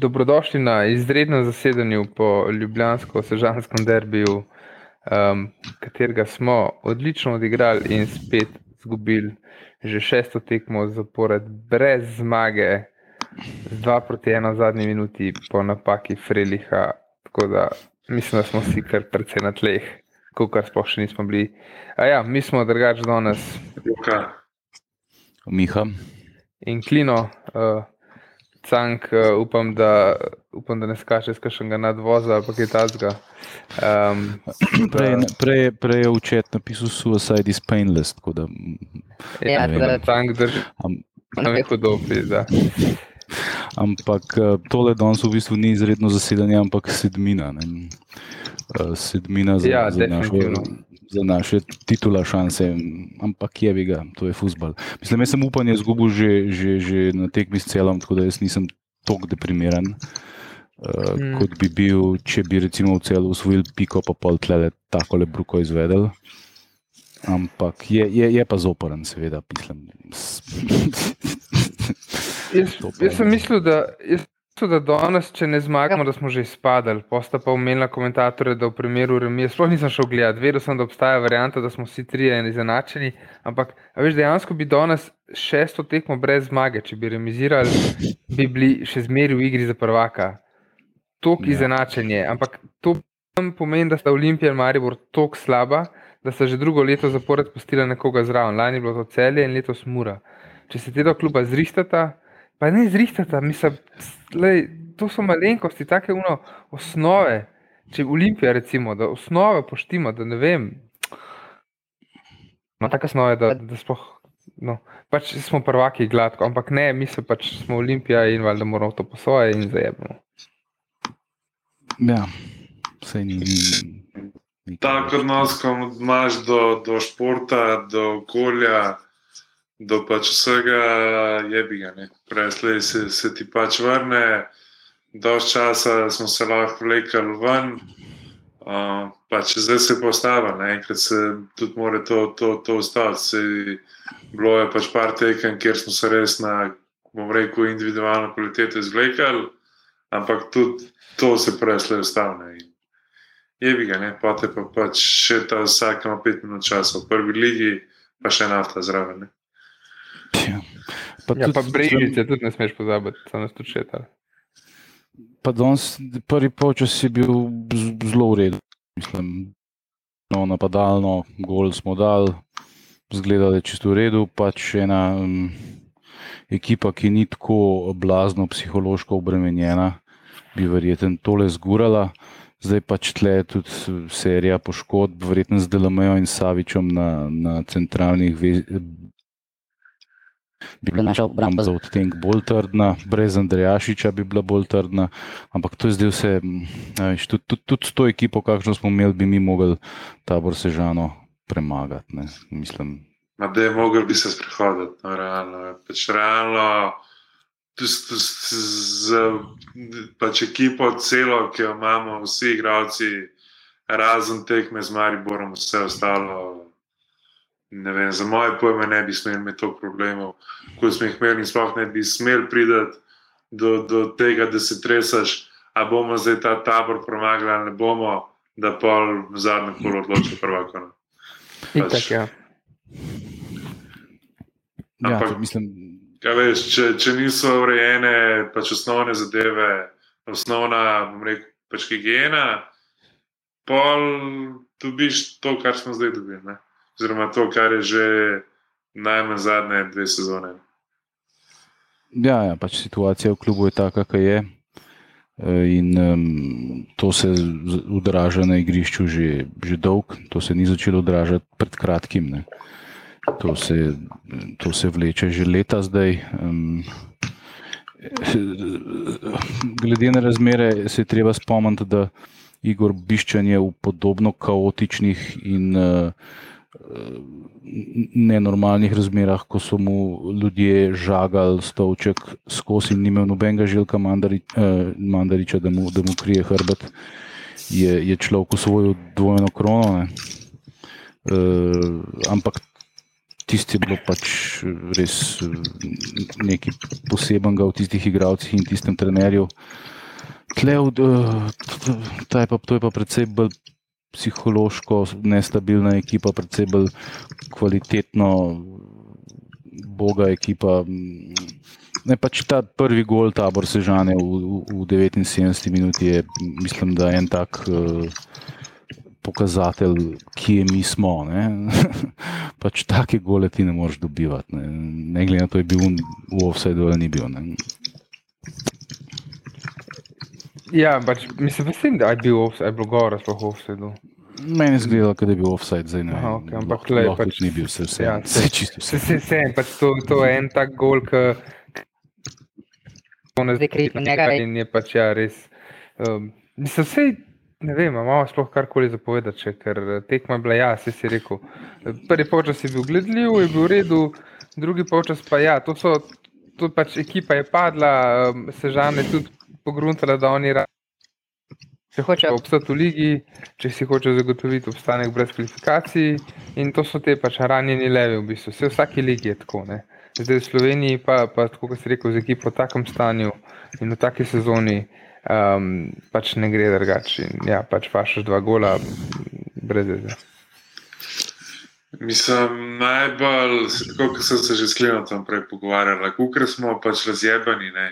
Dobrodošli na izrednem zasedanju po Ljubljansko-Sežanskem derbiju, um, katerega smo odlično odigrali in spet izgubili že šesto tekmo zapored, brez zmage, z 2 proti 1 v zadnji minuti po napaki Freliha. Tako da mislim, da smo si kar precej na tleh, kot kar sploh še nismo bili. A ja, mi smo drugač danes. Miha. In Klino. Uh, Cank, uh, upam, da, upam, da ne skače z kakšnega nadvoza ali kaj takega. Um, prej, prej, prej je učet napisal Suicide is painless. Da, ja, da Cank drži. Nekaj dobi, da. Ampak eh, tole danes v bistvu ni izredno zasedanje, ampak sedmina. Ne? Eh, sedmina za, ja, za našo za naše titula šanse, ampak je bi ga, to je futbol. Mislim, jaz sem upanje izgubil že, že, že na tekmi s celom, tako da jaz nisem tako deprimiran, uh, mm. kot bi bil, če bi recimo v celu usvojil piko, pa pol tle tako le bruko izvedel. Ampak je, je, je pa zoporen, seveda, mislim. jaz, jaz sem mislil, da. Jaz da danes, če ne zmagamo, da smo že izpadli. Posta pa umenila komentatorje, da v primeru remi, sploh nisem šel gledati, vedel sem, da obstaja varianta, da smo vsi trije izenačeni. Ampak, veš, dejansko bi danes šesto tekmo brez zmage, če bi remizirali, bi bili še zmeri v igri za prvaka. Tok ja. izenačenje. Ampak to pomeni, da sta Olimpija in Maribor tok slaba, da sta že drugo leto zapored postila nekoga zraven. Lani je bilo to celje in letos mura. Če se te dva kluba zrihtata, Pa ne izrihtata, mislim, lej, to so malenkosti, take uno, osnove. Če Olimpija, recimo, da osnove poštimo, da ne vem. No, tako osnove, da, da sploh. No, pač smo prvaki gladko, ampak ne, mi se pač smo Olimpija in valjda moramo to posvoje in zajemno. Ja, vse ni. Tako odnos, ko imaš do, do športa, do okolja do pač vsega je biga. Prej se, se ti pač vrne, dolž časa smo se lahko vlekli ven, uh, pač zdaj se postava, enkrat se tudi mora to, to, to ustaviti. Bilo je pač par tekem, kjer smo se res na, bom rekel, individualno kvaliteto izvlekli, ampak tudi to se prej slej ustavlja. Je bi ga, ne, potem pa pač še ta vsak ima pet minut časa, v prvi ligi pa še nafta zraven. Pa, ja, tudi, pa brežice tudi ne smeš pozabiti, samo nas tudi šeta. Pa danes prvi počas je bil zelo urejen. Mislim, no, napadalno, gol smo dal, zgleda, da je čisto v redu. Pač ena um, ekipa, ki ni tako blazno psihološko obremenjena, bi verjetno tole zgurala. Zdaj pač tle tudi serija poškodb, verjetno z Delamejo in Savičem na, na centralnih bi bila naša obramba za odtenek bolj trdna, brez Andrejašiča bi bila bolj trdna, ampak to je zdaj vse, veš, tudi, tudi, tudi s to ekipo, kakšno smo imeli, bi mi mogli tabor Sežano premagati. Ne, mislim. Ma da je mogel bi se sprehoditi, no, realno. Pač realno z pač ekipo celo, ki jo imamo, vsi igravci, razen tekme z Mariborom, vse ostalo ne vem, za moje pojme ne bi smeli imeti toliko problemov, kot smo jih imeli, in sploh ne bi smeli priti do, do tega, da se tresaš, a bomo zdaj ta tabor premagali, ali ne bomo, da pa v zadnjem kolu odločijo prvako. Pač, ja. Ja, ampak, ja, mislim, veš, če, če niso urejene pač osnovne zadeve, osnovna, bom rekel, pač higiena, pol dobiš to, kar smo zdaj dobili oziroma to, kar je že najmanj zadnje dve sezone. Ja, ja, pač situacija v klubu je taka, kakor je. In um, to se odraža na igrišču že, že dolgo, to se ni začelo odražati pred kratkim. To se, to se vleče že leta zdaj. Um, glede na razmere, se je treba spomniti, da Igor je v podobno kaotičnih in uh, nenormalnih razmerah, ko so mu ljudje žagali stolček skozi in imel nobenega želka mandari, eh, mandariča, da mu, da mu krije hrbet, je, je človek usvojil dvojno krono. Eh, ampak tisti je bilo pač res nekaj posebenega v tistih igralcih in tistem trenerju. Tle, to je pa, to je pa predvsej bolj psihološko nestabilna ekipa, predvsej bolj kvalitetno, boga ekipa. Ne, pač ta prvi gol, tabor Sežane v, v, v 79 minuti je, mislim, da en tak uh, pokazatelj, kje mi smo. pač take gole ti ne moreš dobivati. Ne, ne glede na to, je bil v offsajdu ali ni bil. Ne. Ja, pač, mislim, mislim, da je bil offside, je bilo gore, sploh offside. Meni je zgledalo, da je bil offside, zdaj ne. Aha, okay, ampak le, pač, ni bil vse, vse, ja, vse čisto. Vse, vse, vse, pač to, to je en tak gol, ki ne Zdaj krivi njega. In je pač ja, res. Um, mislim, vse, ne vem, a imamo sploh karkoli zapovedati, še, ker tekma je bila, ja, se si rekel. Prvi počas je bil gledljiv, je bil v redu, drugi počas pa ja, to so, to pač ekipa je padla, um, sežane tudi pogruntala, da oni radi. Če hoče obstati v ligi, če si hoče zagotoviti obstanek brez kvalifikacij, in to so te pač ranjeni levi, v bistvu. Vse v vsaki ligi je tako. Ne? Zdaj v Sloveniji, pa, pa tako kot si rekel, z ekipo v takem stanju in v taki sezoni, um, pač ne gre drugače. Ja, pač fašaš dva gola, brez veze. Mislim, najbolj, kot sem se že s Klinom prej pogovarjal, kako smo pač razjebani. Ne?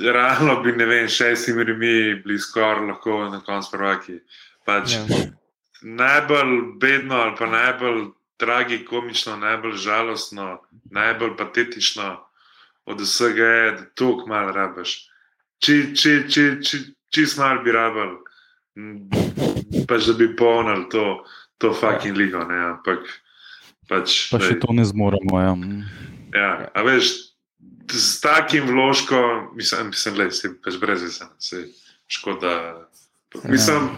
Realno bi, ne vem, šestimi remi bili skoraj lahko na koncu prvaki. Pač, ja. Najbolj bedno ali pa najbolj tragikomično, najbolj žalostno, najbolj patetično od vsega je, da to kmalo rabiš. Če či, či, či, či smar bi rabil, pač da bi polnil to, to fucking ligo. Ne, ampak, pač, pa še to ne zmoremo. Ja. Ja, a veš, z takim vložkom, mislim, mislim da je pač brez veze, se škoda. Mislim,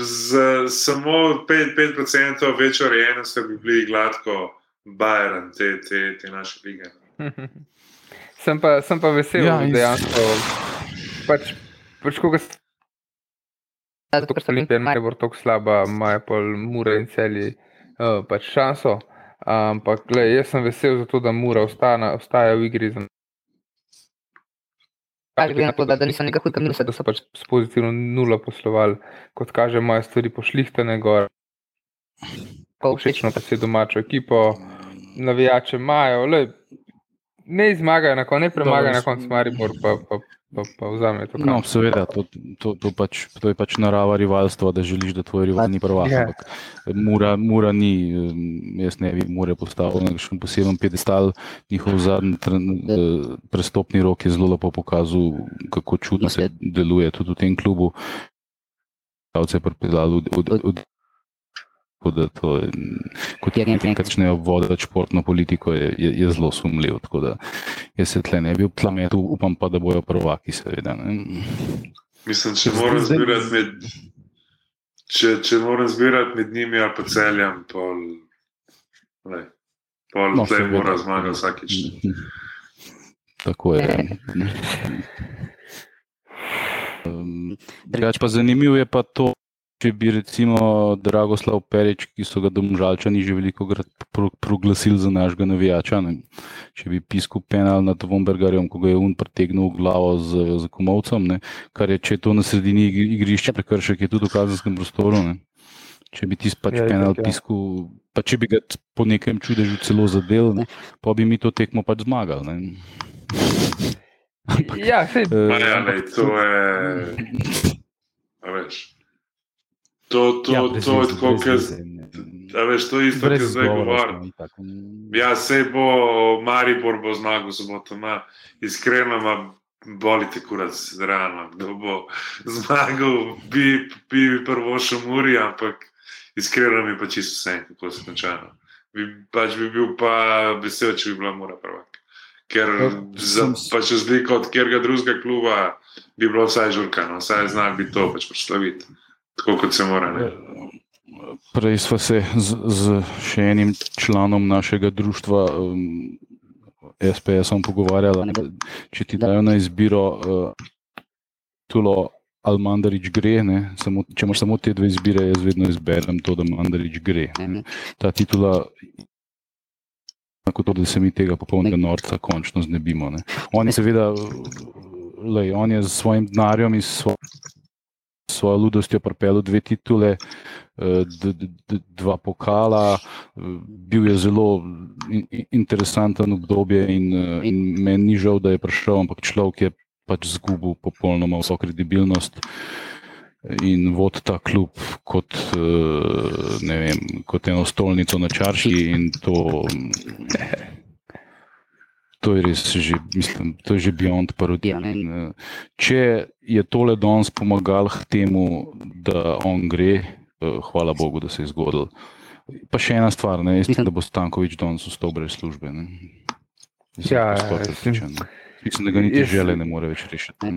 z samo 5%, 5 večjo rejenost bi bili gladko Bajern, te, te, te naše lige. sem, pa, sem pa vesel, ja, da dejansko pač, pač koga ste. Zato, ker ste Olimpija, ne bo tako slaba, imajo pol mure in celi uh, pač šanso. Ampak, gled, jaz sem vesel, zato, da mora ostati v igri. Glede na to, da, da niso nekako hudega minusa. Da so pač s pozitivno nulo poslovali, kot kaže, moje stvari pošlihtene gor. Všečno pa se domačo ekipo, navijače imajo, ne zmagajo, na koncu ne premagajo, na koncu Maribor pa, pa, pa, pa vzame to. No, seveda, to, to, to, pač, to je pač narava rivalstva, da želiš, da tvoj rival ni prvak. Yeah. Ja. Mura, mura ni, jaz ne bi mure postavil na še poseben pedestal, njihov zadnji eh, prestopni rok je zelo lepo pokazal, kako čudno se deluje tudi v tem klubu. Od, od, od, Da to, kot je nekaj, kar začnejo voditi športno politiko, je, je, je zelo sumljiv. Jaz se tle ne bi uplametil, upam pa, da bojo prvaki, seveda. Ne. Mislim, če moram zbirati med, če, če moram zbirati med njimi ali pa celjem, pol, le, pol no, tle mora zmagati vsakič. Tako je. Um, drugač pa zanimivo je pa to. Če bi recimo Dragoslav Perič, ki so ga domžalčani že veliko krat proglasili za našega navijača, ne? če bi pisal penal nad Vombergarjem, ko ga je un pretegnil v glavo z, z komovcem, ne? kar je, če je to na sredini igrišča prekršek, je tudi v kazenskem prostoru. Ne? Če bi ti pač ja, penal ja. pisal, pa če bi ga po nekem čudežu celo zadel, ne? pa bi mi to tekmo pač zmagali. Ja, sej, uh, ja, ne, to je. Veš. To, to, ja, to, to je tako, da veš, to je isto, kar zdaj govorim. Ja, se bo Maribor bo zmagal, soboto ima iskreno, ima bolite kurac, realno. Kdo bo zmagal, bi, bi prvo še muri, ampak iskreno mi pa čisto vse, kako se končano. Bi, pač bi bil pa vesel, če bi bila mora prva. Ker ja, za pač razliko od kjerga drugega kluba bi bilo vsaj žurka, no, vsaj znak bi to pač proslaviti tako kot se mora. Ne? Prej smo se z, z še enim članom našega društva, um, SPS-om, pogovarjali, če ti dajo na izbiro uh, tulo. Ali Mandarič gre, samo, če imaš samo te dve izbire, jaz vedno izberem to, da Mandarič gre. Ne. Ta titula kot to, da se mi tega popolnega norca končno znebimo. Ne. On je seveda, lej, on je z svojim denarjem in svo, svojo ludostjo pripeljal dve titule, eh, dva pokala, eh, bil je zelo in, interesanten obdobje in, eh, in meni ni žal, da je prišel, ampak človek je pač zgubil popolnoma vso kredibilnost. In vod ta klub kot, vem, kot eno stolnico na čarši, in to, to je res že, mislim, to je že beyond parodija. Ja, če je tole danes pomagalo k temu, da on gre, hvala Bogu, da se je zgodil. Pa še ena stvar, ne, mislim, da bo Stankovič danes vstal brez službe. Ne. Mislim, Ja, sploh ja, ne. mislim, da ga niti jaz- žele ne more več rešiti.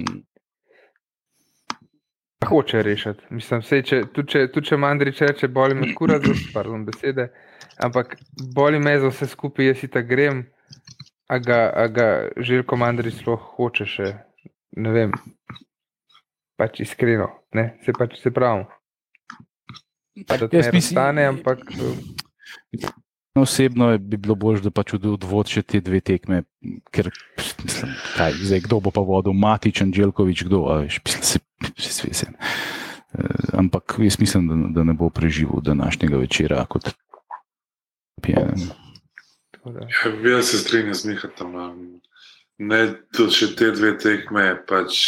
Hoče rešiti. Mislim, sej, če, tudi, če, tudi če Mandrič reče, boli me kurac, pardon besede, ampak boli me za vse skupaj, jaz si ta grem, a ga, a ga Željko Mandrič sploh hoče še, ne vem, pač iskreno, ne, se pač se pravim. Pa da Jaz ne mislim- razstane, ampak No, Osebno bi bilo bolje, da pač od- odvod še te dve tekme, ker mislim, kaj, zdaj, kdo bo pa vodil, Matič, Anželkovič, kdo, veš, mislim, se, se svesen. Uh, ampak jaz mislim, da, da ne bo preživel današnjega večera kot pijan. Da. Ja, jaz se strinjam z Mihatom. um, Ne, tudi če te dve tekme, pač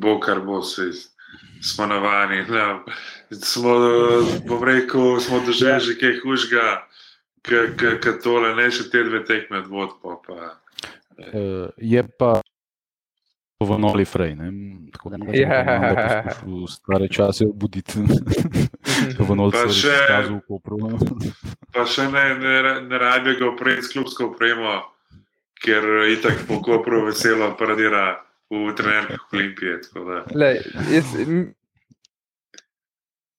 bo kar bo, se smo navani. Ne, smo, bom rekel, smo doživeli že kaj hujšega, kot tole, ne še te dve tekme odvod. Pa, pa. Uh, je pa v Noli Frej, ne? tako da Ja. bo Ronaldo poskušal v stare čase obuditi. v Noli Pa Frej še- izkazal v Kopru. Pa še ne, ne, ne rabijo ga opreti s klubsko opremo, ker itak po Kopru veselo paradira v trenerkah Olimpije. Lej, jaz,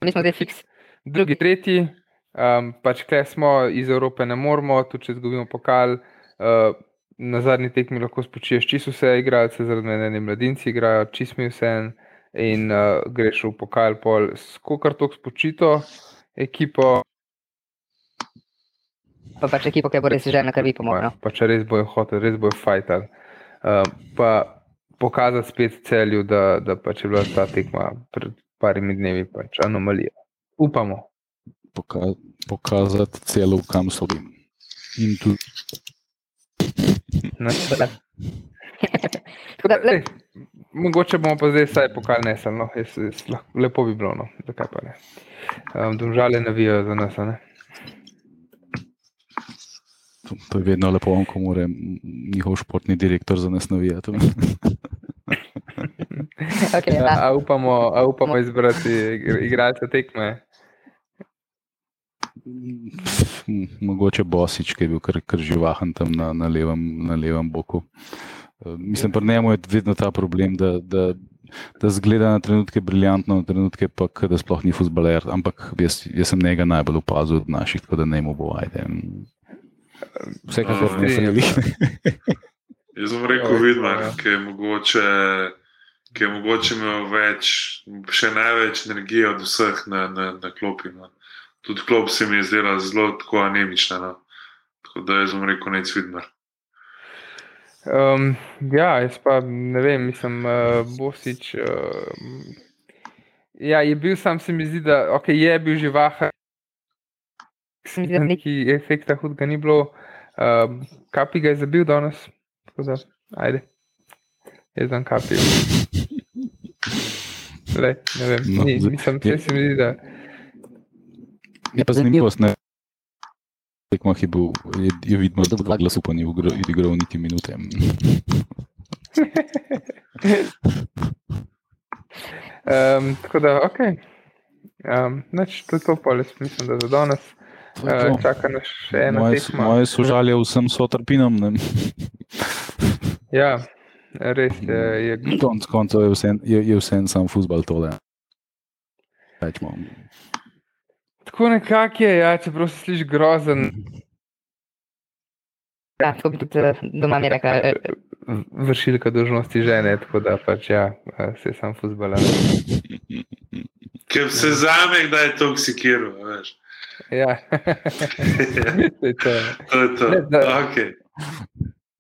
Mi smo zdaj fiks. drugi, tretji, um, pač kle smo iz Evrope, ne moramo, tudi če izgubimo pokal. Uh, na zadnji tekmi lahko spočiješ čisto vse igralce, zaradi mene ne mladinci igrajo, čisto mi vse in uh, greš v pokal, pol skokar tok spočito ekipo, Pa pač ekipo, ki bo res že na krvi pomogla. pa če res bojo hoteli, res bojo fajtali. Uh, pa pokazati spet celju, da, da pač je bila ta tekma pred parimi dnevi pač anomalija. Upamo. Poka pokazati celo, kam so bili. In tudi da, le, Ej, mogoče bomo pa zdaj vsaj pokal nesli. No. Jaz, jaz, lahko- lepo bi bilo, no. zakaj pa ne. Um, Domžale navijajo za nas. a Ne? to, to je vedno lepo, ko mora njihov športni direktor za nas navijati. okay, A, da. a, upamo, a upamo izbrati igr- igralce tekme. Mogoče Bosič, ki je bil kar, kar živahen tam na, na, levem, na levem boku. Eh, Mislim, pri njemu je vedno ta problem, da, da, da zgleda na trenutke briljantno, na trenutke pa, da sploh ni futbaler. Ampak jaz, jaz sem njega najbolj opazil od naših, tako da ne mu bo ajde. Vsekakor ne se Strinjam ne se. Jaz bom rekel, ja. ki je mogoče. Ki je mogoče imel več, še največ energije od vseh na, na, na klopi. No. Tudi klop se mi je zdela zelo tako anemična. No. Tako da jaz bom rekel, nec vidmar. Um, ja, jaz pa ne vem, mislim, uh, Bosič. Uh, ja, je bil sam, se mi zdi, da okay, je bil živahen. Se mi zdi, da Neki efekta hudega ni bilo. Um, kapi ga je zabil danes. Tako da, ajde. Jaz dam kapi. Lej, ne vem, No, ni, mislim, je- se mi zdi, da Je pa zanimivost, ne. Tekmah je bil, je, je vidno, da dva glasu pa ni igral, niti minute. Um, tako da, ok. Um, nač, to je to, pol, jaz mislim, da za danes uh, čaka nas še ena Moje, tekma. moje sožalje vsem sotrpinom. ne. Ja, res je. je Konec koncev je vse, je, je vse en sam futbal tole. Rečemo. Tako nekako je, ja, čeprav se sliši grozen. Ja, tako bi tudi eh, doma mi rekla. eh, v- Vršilka dožnosti žene, tako da pač ja, eh, se sam futbala. Ker se zame, da je toksikiral. veš. Ja. To je to. To je to. Ne, da- Okay.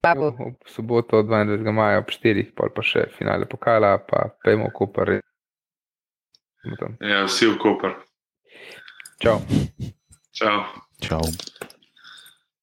V soboto 22. maja ob 4, pol pa še finale pokala, pa pejmo Koper. Ja, vsi v Koper. Ciao. Ciao. Ciao.